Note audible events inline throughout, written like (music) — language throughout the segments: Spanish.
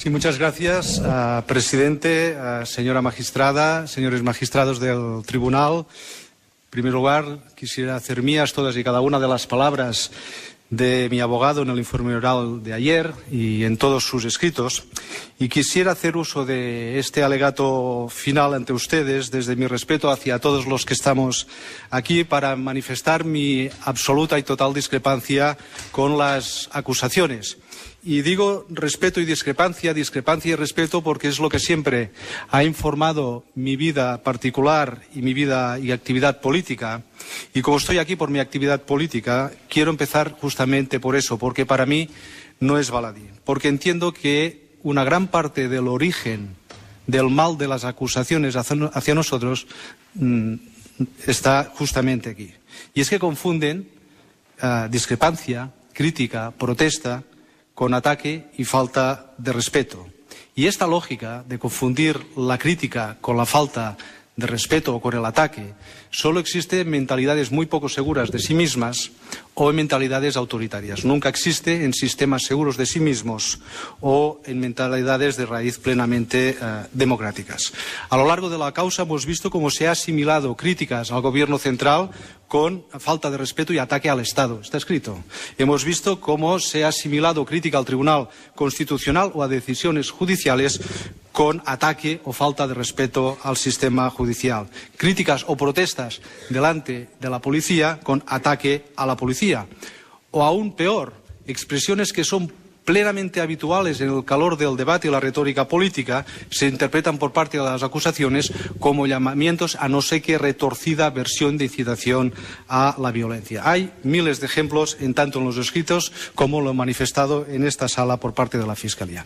Sí, muchas gracias, uh, presidente, uh, señora magistrada, señores magistrados del tribunal. En primer lugar, quisiera hacer mías todas y cada una de las palabras de mi abogado en el informe oral de ayer y en todos sus escritos. Y quisiera hacer uso de este alegato final ante ustedes, desde mi respeto hacia todos los que estamos aquí, para manifestar mi absoluta y total discrepancia con las acusaciones. Y digo respeto y discrepancia, discrepancia y respeto porque es lo que siempre ha informado mi vida particular y mi vida y actividad política. Y como estoy aquí por mi actividad política, quiero empezar justamente por eso, porque para mí no es baladí. Porque entiendo que una gran parte del origen del mal de las acusaciones hacia nosotros mmm, está justamente aquí. Y es que confunden uh, discrepancia, crítica, protesta con ataque y falta de respeto. Y esta lógica de confundir la crítica con la falta de respeto o con el ataque solo existe en mentalidades muy poco seguras de sí mismas o en mentalidades autoritarias. Nunca existe en sistemas seguros de sí mismos o en mentalidades de raíz plenamente uh, democráticas. A lo largo de la causa hemos visto cómo se ha asimilado críticas al gobierno central con falta de respeto y ataque al Estado. Está escrito. Hemos visto cómo se ha asimilado crítica al Tribunal Constitucional o a decisiones judiciales con ataque o falta de respeto al sistema judicial. Críticas o protestas delante de la policía con ataque a la policía. O aún peor, expresiones que son plenamente habituales en el calor del debate y la retórica política, se interpretan por parte de las acusaciones como llamamientos a no sé qué retorcida versión de incitación a la violencia. Hay miles de ejemplos, en tanto en los escritos como lo manifestado en esta sala por parte de la Fiscalía.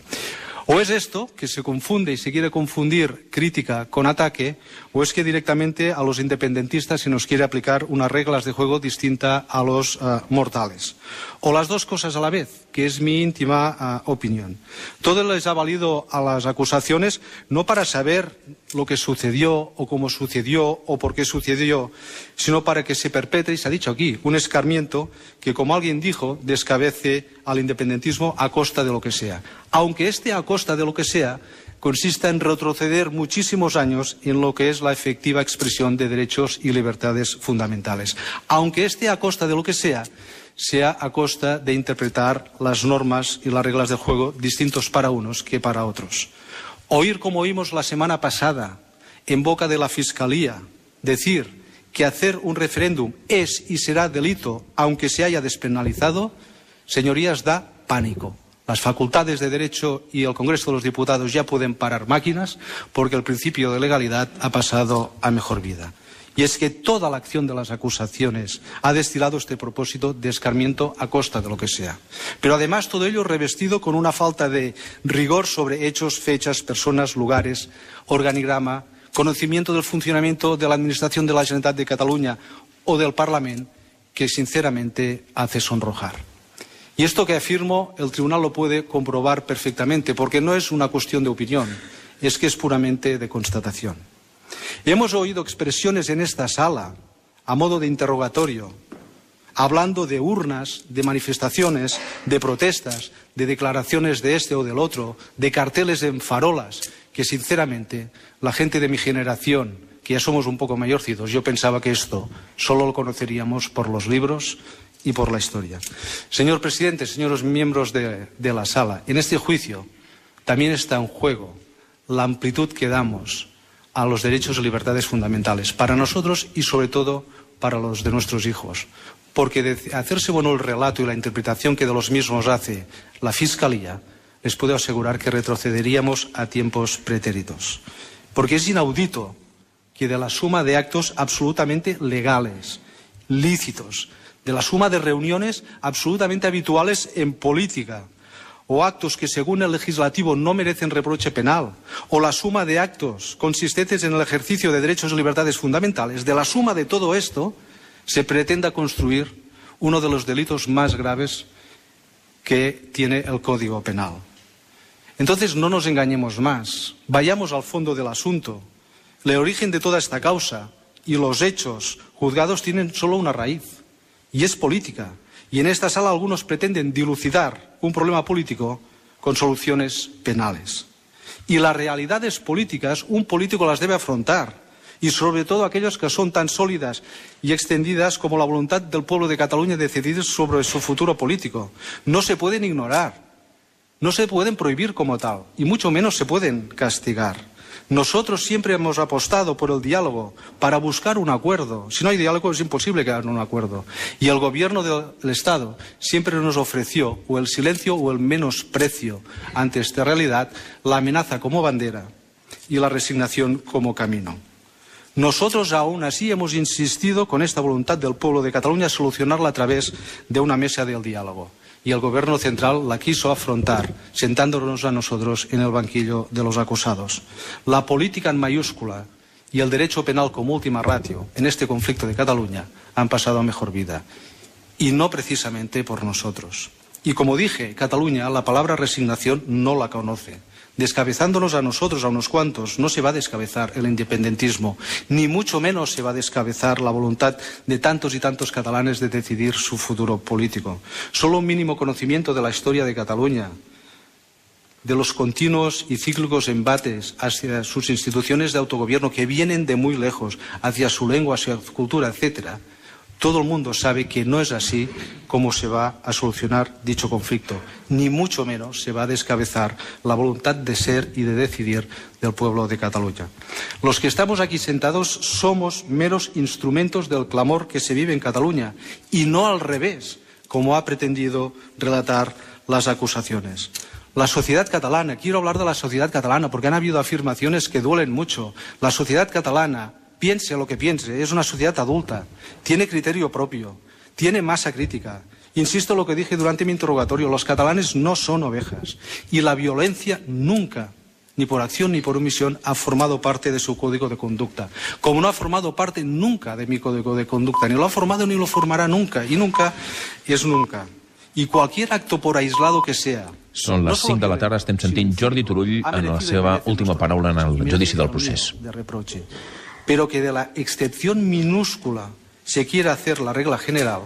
O es esto, que se confunde y se quiere confundir crítica con ataque, o es que directamente a los independentistas se nos quiere aplicar unas reglas de juego distintas a los uh, mortales. O las dos cosas a la vez, que es mi íntima uh, opinión. Todo les ha valido a las acusaciones no para saber lo que sucedió o cómo sucedió o por qué sucedió, sino para que se perpetre, y se ha dicho aquí, un escarmiento que, como alguien dijo, descabece al independentismo a costa de lo que sea. Aunque este a costa de lo que sea consista en retroceder muchísimos años en lo que es la efectiva expresión de derechos y libertades fundamentales. Aunque este a costa de lo que sea sea a costa de interpretar las normas y las reglas del juego distintos para unos que para otros. Oír, como oímos la semana pasada, en boca de la Fiscalía, decir que hacer un referéndum es y será delito, aunque se haya despenalizado, señorías, da pánico. Las facultades de Derecho y el Congreso de los Diputados ya pueden parar máquinas porque el principio de legalidad ha pasado a mejor vida. Y es que toda la acción de las acusaciones ha destilado este propósito de escarmiento a costa de lo que sea. Pero además todo ello revestido con una falta de rigor sobre hechos, fechas, personas, lugares, organigrama, conocimiento del funcionamiento de la Administración de la Generalitat de Cataluña o del Parlamento que sinceramente hace sonrojar. Y esto que afirmo, el tribunal lo puede comprobar perfectamente, porque no es una cuestión de opinión, es que es puramente de constatación. Hemos oído expresiones en esta sala, a modo de interrogatorio, hablando de urnas, de manifestaciones, de protestas, de declaraciones de este o del otro, de carteles en farolas, que sinceramente la gente de mi generación, que ya somos un poco mayorcitos, yo pensaba que esto solo lo conoceríamos por los libros y por la historia. Señor presidente, señores miembros de, de la sala, en este juicio también está en juego la amplitud que damos a los derechos y libertades fundamentales, para nosotros y sobre todo para los de nuestros hijos. Porque de hacerse bueno el relato y la interpretación que de los mismos hace la Fiscalía, les puedo asegurar que retrocederíamos a tiempos pretéritos. Porque es inaudito que de la suma de actos absolutamente legales, lícitos, de la suma de reuniones absolutamente habituales en política, o actos que según el legislativo no merecen reproche penal, o la suma de actos consistentes en el ejercicio de derechos y libertades fundamentales, de la suma de todo esto se pretenda construir uno de los delitos más graves que tiene el Código Penal. Entonces no nos engañemos más, vayamos al fondo del asunto. El origen de toda esta causa y los hechos juzgados tienen solo una raíz, y es política. Y en esta sala algunos pretenden dilucidar un problema político con soluciones penales. Y las realidades políticas un político las debe afrontar y sobre todo aquellas que son tan sólidas y extendidas como la voluntad del pueblo de Cataluña de decidir sobre su futuro político. No se pueden ignorar, no se pueden prohibir como tal y mucho menos se pueden castigar. Nosotros siempre hemos apostado por el diálogo para buscar un acuerdo. Si no hay diálogo es imposible que haya un acuerdo. Y el gobierno del Estado siempre nos ofreció o el silencio o el menosprecio ante esta realidad, la amenaza como bandera y la resignación como camino. Nosotros aún así hemos insistido con esta voluntad del pueblo de Cataluña a solucionarla a través de una mesa del diálogo. Y el Gobierno central la quiso afrontar, sentándonos a nosotros en el banquillo de los acusados. La política en mayúscula y el derecho penal como última ratio en este conflicto de Cataluña han pasado a mejor vida. Y no precisamente por nosotros. Y como dije, Cataluña la palabra resignación no la conoce descabezándonos a nosotros, a unos cuantos, no se va a descabezar el independentismo, ni mucho menos se va a descabezar la voluntad de tantos y tantos catalanes de decidir su futuro político. Solo un mínimo conocimiento de la historia de Cataluña, de los continuos y cíclicos embates hacia sus instituciones de autogobierno que vienen de muy lejos, hacia su lengua, hacia su cultura, etcétera, todo el mundo sabe que no es así como se va a solucionar dicho conflicto, ni mucho menos se va a descabezar la voluntad de ser y de decidir del pueblo de Cataluña. Los que estamos aquí sentados somos meros instrumentos del clamor que se vive en Cataluña y no al revés, como ha pretendido relatar las acusaciones. La sociedad catalana, quiero hablar de la sociedad catalana porque han habido afirmaciones que duelen mucho. La sociedad catalana piense lo que piense, es una sociedad adulta, tiene criterio propio, tiene masa crítica. Insisto en lo que dije durante mi interrogatorio, los catalanes no son ovejas y la violencia nunca, ni por acción ni por omisión, ha formado parte de su código de conducta. Como no ha formado parte nunca de mi código de conducta, ni lo ha formado ni lo formará nunca, y nunca es nunca. Y cualquier acto por aislado que sea, Són les 5 de la tarda, estem sentint Jordi Turull en la seva última paraula en el judici del procés. De reproche pero que de la excepción minúscula se quiera hacer la regla general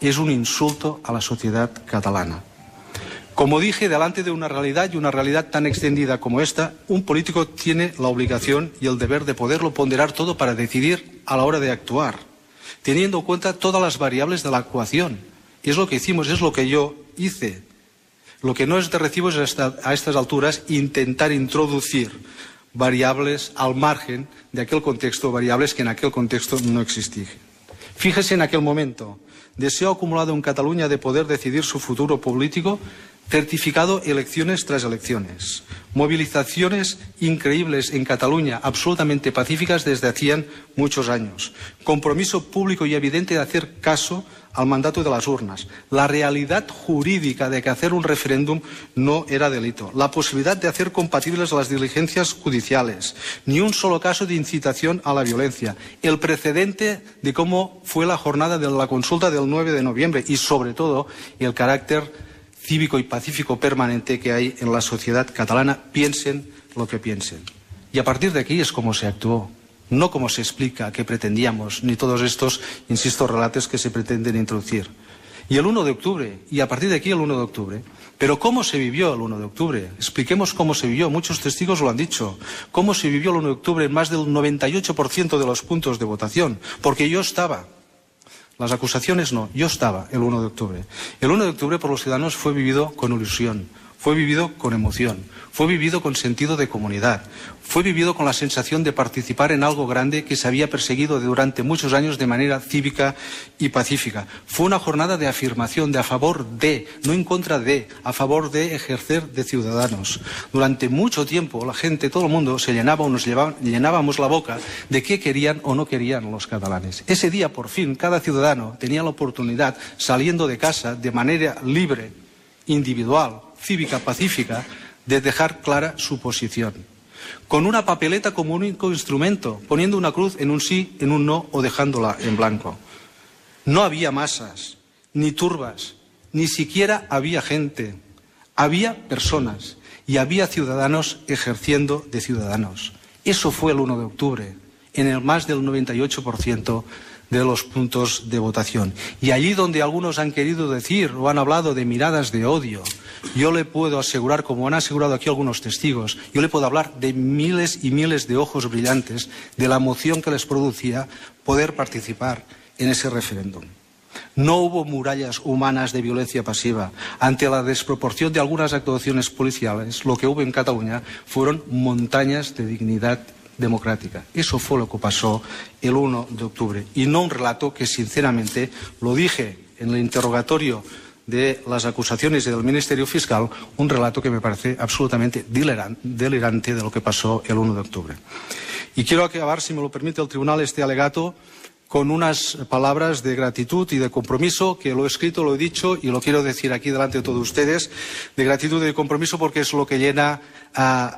es un insulto a la sociedad catalana. Como dije, delante de una realidad y una realidad tan extendida como esta, un político tiene la obligación y el deber de poderlo ponderar todo para decidir a la hora de actuar, teniendo en cuenta todas las variables de la actuación. Y es lo que hicimos, es lo que yo hice. Lo que no es de recibo es a estas alturas intentar introducir variables al margen de aquel contexto, variables que en aquel contexto no existían. Fíjese en aquel momento, deseo acumulado en Cataluña de poder decidir su futuro político, certificado elecciones tras elecciones, movilizaciones increíbles en Cataluña, absolutamente pacíficas desde hacían muchos años, compromiso público y evidente de hacer caso al mandato de las urnas, la realidad jurídica de que hacer un referéndum no era delito, la posibilidad de hacer compatibles las diligencias judiciales, ni un solo caso de incitación a la violencia, el precedente de cómo fue la jornada de la consulta del 9 de noviembre y, sobre todo, el carácter cívico y pacífico permanente que hay en la sociedad catalana, piensen lo que piensen. Y a partir de aquí es como se actuó no como se explica que pretendíamos, ni todos estos, insisto, relatos que se pretenden introducir. Y el 1 de octubre, y a partir de aquí el 1 de octubre. Pero ¿cómo se vivió el 1 de octubre? Expliquemos cómo se vivió. Muchos testigos lo han dicho. ¿Cómo se vivió el 1 de octubre en más del 98% de los puntos de votación? Porque yo estaba. Las acusaciones no. Yo estaba el 1 de octubre. El 1 de octubre por los ciudadanos fue vivido con ilusión, fue vivido con emoción, fue vivido con sentido de comunidad, fue vivido con la sensación de participar en algo grande que se había perseguido durante muchos años de manera cívica y pacífica. Fue una jornada de afirmación, de a favor de, no en contra de, a favor de ejercer de ciudadanos. Durante mucho tiempo la gente, todo el mundo, se llenaba o nos llenábamos la boca de qué querían o no querían los catalanes. Ese día, por fin, cada ciudadano tenía la oportunidad, saliendo de casa de manera libre, individual, cívica pacífica de dejar clara su posición. Con una papeleta como único instrumento, poniendo una cruz en un sí, en un no o dejándola en blanco. No había masas, ni turbas, ni siquiera había gente. Había personas y había ciudadanos ejerciendo de ciudadanos. Eso fue el 1 de octubre, en el más del 98% de los puntos de votación. Y allí donde algunos han querido decir o han hablado de miradas de odio, yo le puedo asegurar, como han asegurado aquí algunos testigos, yo le puedo hablar de miles y miles de ojos brillantes, de la emoción que les producía poder participar en ese referéndum. No hubo murallas humanas de violencia pasiva. Ante la desproporción de algunas actuaciones policiales, lo que hubo en Cataluña fueron montañas de dignidad democrática. Eso fue lo que pasó el 1 de octubre. Y no un relato que, sinceramente, lo dije en el interrogatorio de las acusaciones del Ministerio Fiscal, un relato que me parece absolutamente delirante de lo que pasó el 1 de octubre. Y quiero acabar, si me lo permite el Tribunal, este alegato con unas palabras de gratitud y de compromiso, que lo he escrito, lo he dicho y lo quiero decir aquí delante de todos ustedes, de gratitud y de compromiso porque es lo que llena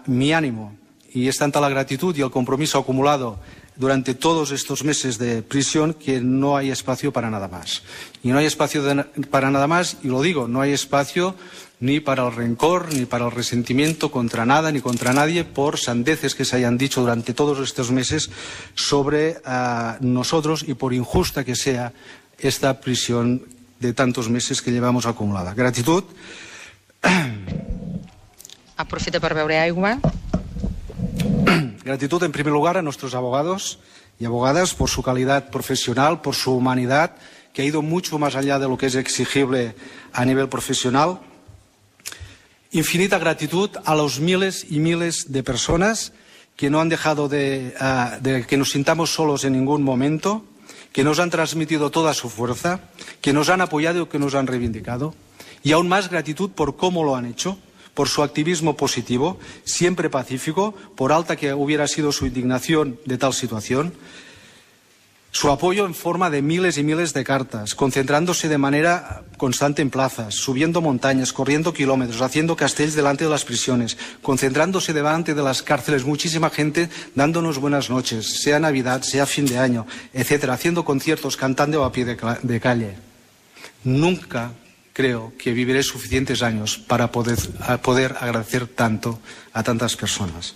mi ánimo. Y es tanta la gratitud y el compromiso acumulado durante todos estos meses de prisión que no hay espacio para nada más. Y no hay espacio para nada más, y lo digo, no hay espacio ni para el rencor, ni para el resentimiento contra nada, ni contra nadie, por sandeces que se hayan dicho durante todos estos meses sobre uh, nosotros y por injusta que sea esta prisión de tantos meses que llevamos acumulada. Gratitud. (coughs) Aprofita per beure aigua. Gratitud, en primer lugar, a nuestros abogados y abogadas por su calidad profesional, por su humanidad, que ha ido mucho más allá de lo que es exigible a nivel profesional infinita gratitud a los miles y miles de personas que no han dejado de, uh, de, que nos sintamos solos en ningún momento, que nos han transmitido toda su fuerza, que nos han apoyado y que nos han reivindicado. Y aún más gratitud por cómo lo han hecho, por su activismo positivo, siempre pacífico, por alta que hubiera sido su indignación de tal situación, su apoyo en forma de miles y miles de cartas, concentrándose de manera constante en plazas, subiendo montañas, corriendo kilómetros, haciendo castells delante de las prisiones, concentrándose delante de las cárceles, muchísima gente dándonos buenas noches, sea Navidad, sea fin de año, etcétera, haciendo conciertos, cantando a pie de, de calle. Nunca creo que viviré suficientes años para poder, poder agradecer tanto a tantas personas.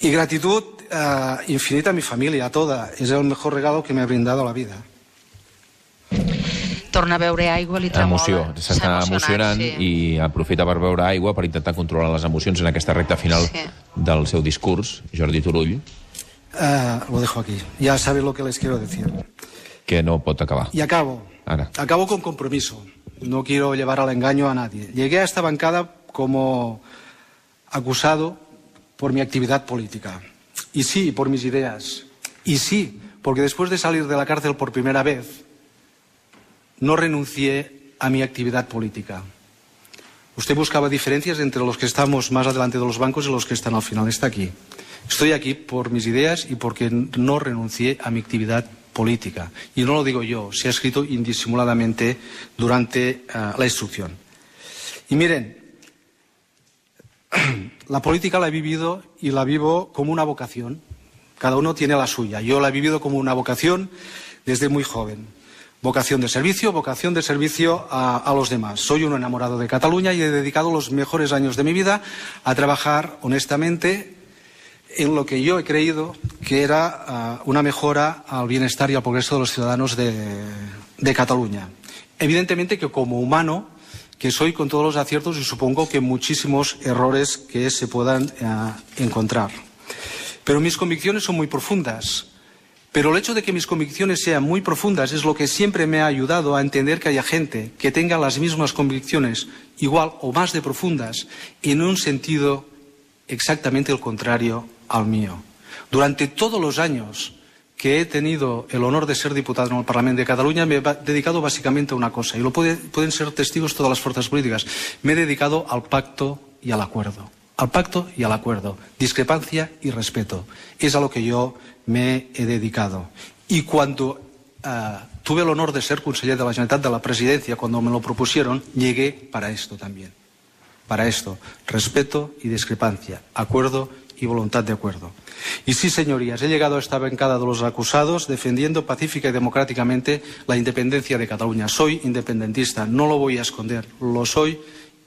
Y gratitud uh, infinita a mi família, a toda. És el mejor regalo que me ha brindado la vida. Torna a beure aigua, li tremola. Emoció, s'està emocionant sí. i aprofita per beure aigua per intentar controlar les emocions en aquesta recta final sí. del seu discurs, Jordi Turull. Uh, lo dejo aquí. Ya sabes lo que les quiero decir. Que no pot acabar. Y acabo. Acabo con compromiso. No quiero llevar al engaño a nadie. Llegué a esta bancada como acusado por mi actividad política. Y sí, por mis ideas. Y sí, porque después de salir de la cárcel por primera vez, no renuncié a mi actividad política. Usted buscaba diferencias entre los que estamos más adelante de los bancos y los que están al final. Está aquí. Estoy aquí por mis ideas y porque no renuncié a mi actividad política. Y no lo digo yo, se ha escrito indisimuladamente durante uh, la instrucción. Y miren, (clears throat) la política la he vivido y la vivo como una vocación. Cada uno tiene la suya. Yo la he vivido como una vocación desde muy joven. Vocación de servicio, vocación de servicio a, a, los demás. Soy un enamorado de Cataluña y he dedicado los mejores años de mi vida a trabajar honestamente en lo que yo he creído que era uh, una mejora al bienestar y al progreso de los ciudadanos de, Cataluña. Evidentemente que como humano que soy con todos los aciertos y supongo que muchísimos errores que se puedan eh, encontrar. Pero mis convicciones son muy profundas. Pero el hecho de que mis convicciones sean muy profundas es lo que siempre me ha ayudado a entender que haya gente que tenga las mismas convicciones, igual o más de profundas, en un sentido exactamente el contrario al mío. Durante todos los años que he tenido el honor de ser diputado en el Parlamento de Cataluña, me he dedicado básicamente a una cosa, y lo puede, pueden ser testigos todas las fuerzas políticas. Me he dedicado al pacto y al acuerdo. Al pacto y al acuerdo. Discrepancia y respeto. Es a lo que yo me he dedicado. Y cuando uh, tuve el honor de ser conseller de la de la Presidencia, cuando me lo propusieron, llegué para esto también. Para esto. Respeto y discrepancia. Acuerdo y voluntad de acuerdo. Y sí, señorías, he llegado a esta bancada de los acusados defendiendo pacífica y democráticamente la independencia de Cataluña. Soy independentista, no lo voy a esconder, lo soy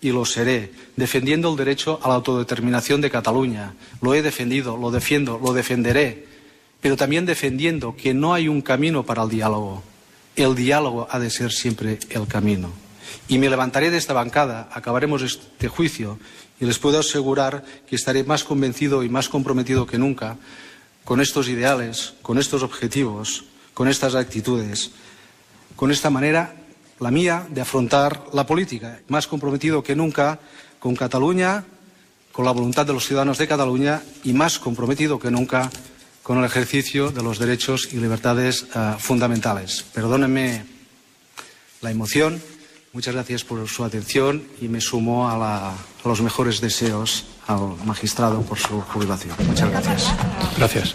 y lo seré, defendiendo el derecho a la autodeterminación de Cataluña. Lo he defendido, lo defiendo, lo defenderé. pero también defendiendo que no hay un camino para el diálogo. El diálogo ha de ser siempre el camino. Y me levantaré de esta bancada, acabaremos este juicio y les puedo asegurar que estaré más convencido y más comprometido que nunca con estos ideales, con estos objetivos, con estas actitudes, con esta manera, la mía, de afrontar la política, más comprometido que nunca con Cataluña, con la voluntad de los ciudadanos de Cataluña y más comprometido que nunca con el ejercicio de los derechos y libertades uh, fundamentales. Perdónenme la emoción. Muchas gracias por su atención y me sumo a, la, a los mejores deseos al magistrado por su jubilación. Muchas gracias. Gracias.